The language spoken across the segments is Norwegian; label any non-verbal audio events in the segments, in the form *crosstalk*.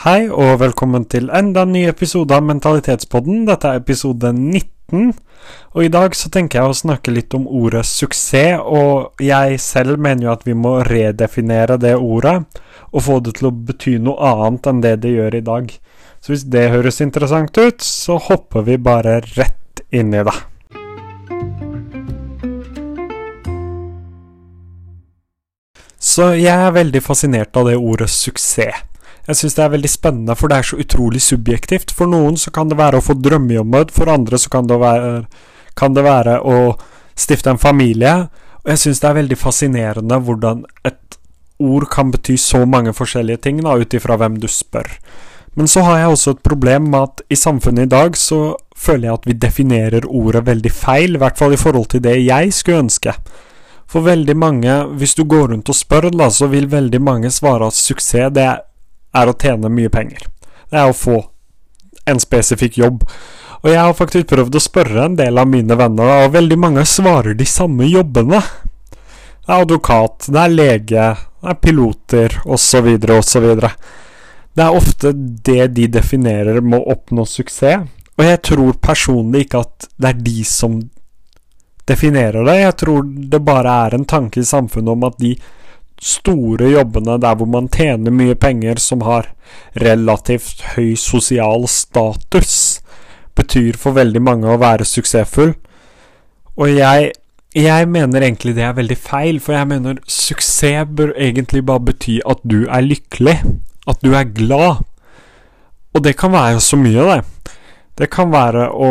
Hei og velkommen til enda en ny episode av Mentalitetspodden. Dette er episode 19. Og i dag så tenker jeg å snakke litt om ordet suksess, og jeg selv mener jo at vi må redefinere det ordet, og få det til å bety noe annet enn det det gjør i dag. Så hvis det høres interessant ut, så hopper vi bare rett inn i det. Så jeg er veldig fascinert av det ordet suksess. Jeg syns det er veldig spennende, for det er så utrolig subjektivt. For noen så kan det være å få drømmejobben, for andre så kan det være, kan det være å stifte en familie. Og jeg syns det er veldig fascinerende hvordan et ord kan bety så mange forskjellige ting, da, ut ifra hvem du spør. Men så har jeg også et problem med at i samfunnet i dag så føler jeg at vi definerer ordet veldig feil, i hvert fall i forhold til det jeg skulle ønske. For veldig mange, hvis du går rundt og spør, da, så vil veldig mange svare at suksess det er å tjene mye penger. Det er å få en spesifikk jobb. Og jeg har faktisk prøvd å spørre en del av mine venner, og veldig mange svarer de samme jobbene. Det er advokat, det er lege, det er piloter, osv., osv. Det er ofte det de definerer med å oppnå suksess. Og jeg tror personlig ikke at det er de som definerer det. Jeg tror det bare er en tanke i samfunnet om at de store jobbene der hvor man tjener mye penger, som har relativt høy sosial status, betyr for veldig mange å være suksessfull. Og jeg, jeg mener egentlig det er veldig feil, for jeg mener suksess bør egentlig bare bety at du er lykkelig, at du er glad. Og det kan være så mye, det. Det kan være å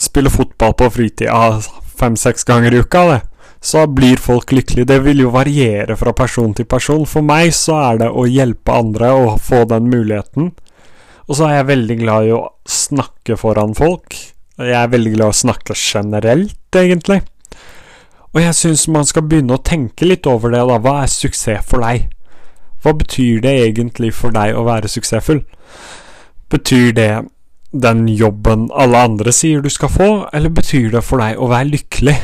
spille fotball på fritida fem-seks ganger i uka, det så blir folk lykkelige. Det vil jo variere fra person til person. For meg så er det å hjelpe andre og få den muligheten. Og så er jeg veldig glad i å snakke foran folk. Jeg er veldig glad i å snakke generelt, egentlig. Og jeg syns man skal begynne å tenke litt over det, da. Hva er suksess for deg? Hva betyr det egentlig for deg å være suksessfull? Betyr det den jobben alle andre sier du skal få, eller betyr det for deg å være lykkelig?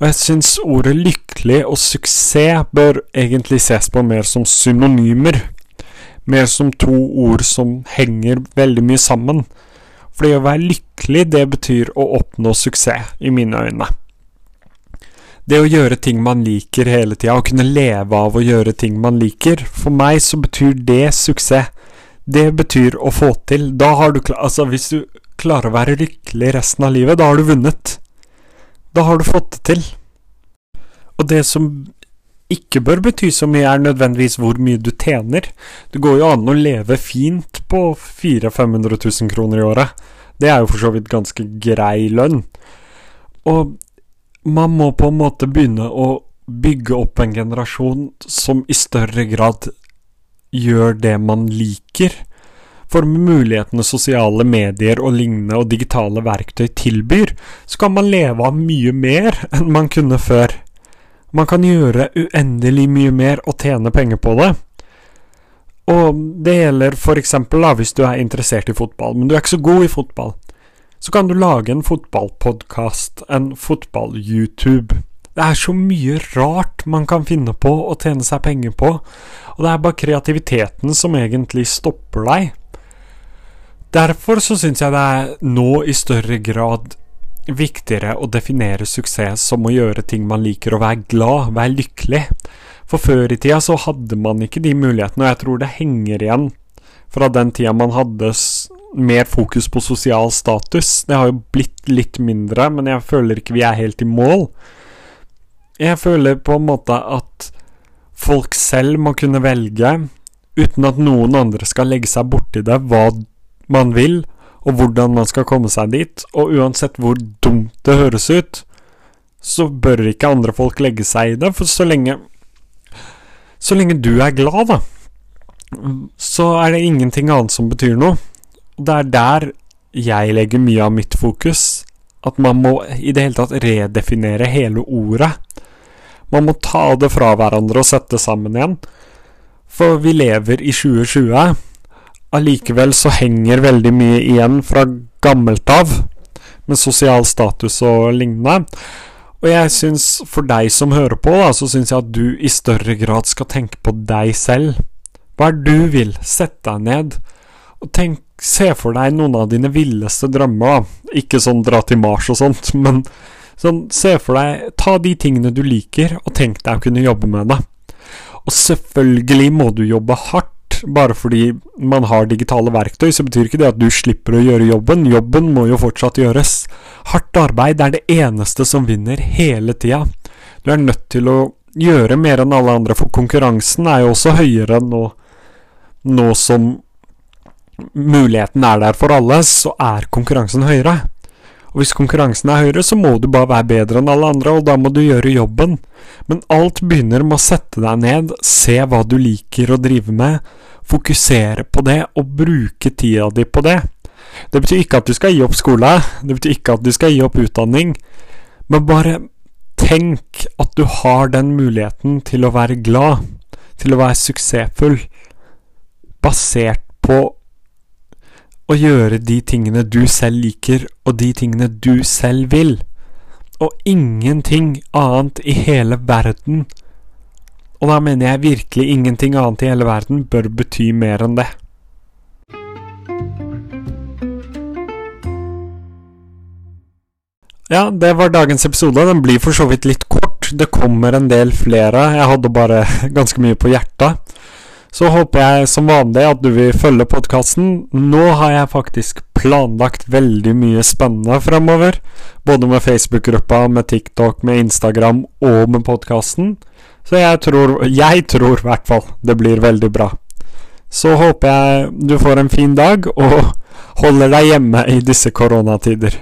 Og jeg syns ordet lykkelig og suksess bør egentlig ses på mer som synonymer. Mer som to ord som henger veldig mye sammen. Fordi å være lykkelig, det betyr å oppnå suksess, i mine øyne. Det å gjøre ting man liker hele tida, å kunne leve av å gjøre ting man liker, for meg så betyr det suksess. Det betyr å få til. Da har du Altså, hvis du klarer å være lykkelig resten av livet, da har du vunnet. Da har du fått det til. Og det som ikke bør bety så mye, er nødvendigvis hvor mye du tjener. Det går jo an å leve fint på 400 500 000 kroner i året. Det er jo for så vidt ganske grei lønn. Og man må på en måte begynne å bygge opp en generasjon som i større grad gjør det man liker. For mulighetene sosiale medier og lignende og digitale verktøy tilbyr, så kan man leve av mye mer enn man kunne før. Man kan gjøre uendelig mye mer og tjene penger på det. Og det gjelder for eksempel da, hvis du er interessert i fotball, men du er ikke så god i fotball. Så kan du lage en fotballpodkast, en fotball-YouTube. Det er så mye rart man kan finne på å tjene seg penger på, og det er bare kreativiteten som egentlig stopper deg. Derfor så syns jeg det er nå i større grad viktigere å definere suksess som å gjøre ting man liker, og være glad, være lykkelig. For før i tida så hadde man ikke de mulighetene, og jeg tror det henger igjen fra den tida man hadde mer fokus på sosial status. Det har jo blitt litt mindre, men jeg føler ikke vi er helt i mål. Jeg føler på en måte at folk selv må kunne velge, uten at noen andre skal legge seg borti det, hva man vil, og hvordan man skal komme seg dit, og uansett hvor dumt det høres ut, så bør ikke andre folk legge seg i det, for så lenge Så lenge du er glad, da, så er det ingenting annet som betyr noe. Det er der jeg legger mye av mitt fokus. At man må i det hele tatt redefinere hele ordet. Man må ta det fra hverandre og sette sammen igjen. For vi lever i 2020 allikevel så henger veldig mye igjen fra gammelt av, med sosial status og lignende. Og jeg syns, for deg som hører på, da, så syns jeg at du i større grad skal tenke på deg selv. Hva er det du vil? Sett deg ned og tenk, se for deg noen av dine villeste drømmer. Ikke sånn dra til Mars og sånt, *laughs* men sånn, se for deg Ta de tingene du liker, og tenk deg å kunne jobbe med det. Og selvfølgelig må du jobbe hardt. Bare fordi man har digitale verktøy, så betyr ikke det at du slipper å gjøre jobben. Jobben må jo fortsatt gjøres. Hardt arbeid er det eneste som vinner hele tida. Du er nødt til å gjøre mer enn alle andre, for konkurransen er jo også høyere nå, nå som muligheten er der for alle, så er konkurransen høyere. Og hvis konkurransen er høyere, så må du bare være bedre enn alle andre, og da må du gjøre jobben. Men alt begynner med å sette deg ned, se hva du liker å drive med, fokusere på det og bruke tida di på det. Det betyr ikke at du skal gi opp skole, det betyr ikke at du skal gi opp utdanning, men bare tenk at du har den muligheten til å være glad, til å være suksessfull, basert på å gjøre de tingene du selv liker, og de tingene du selv vil. Og ingenting annet i hele verden, og da mener jeg virkelig ingenting annet i hele verden, bør bety mer enn det. Ja, det var dagens episode. Den blir for så vidt litt kort. Det kommer en del flere. Jeg hadde bare *laughs* ganske mye på hjertet. Så håper jeg som vanlig at du vil følge podkasten. Nå har jeg faktisk planlagt veldig mye spennende fremover. Både med Facebook-gruppa, med TikTok, med Instagram og med podkasten. Så jeg tror, jeg tror i hvert fall det blir veldig bra. Så håper jeg du får en fin dag, og holder deg hjemme i disse koronatider.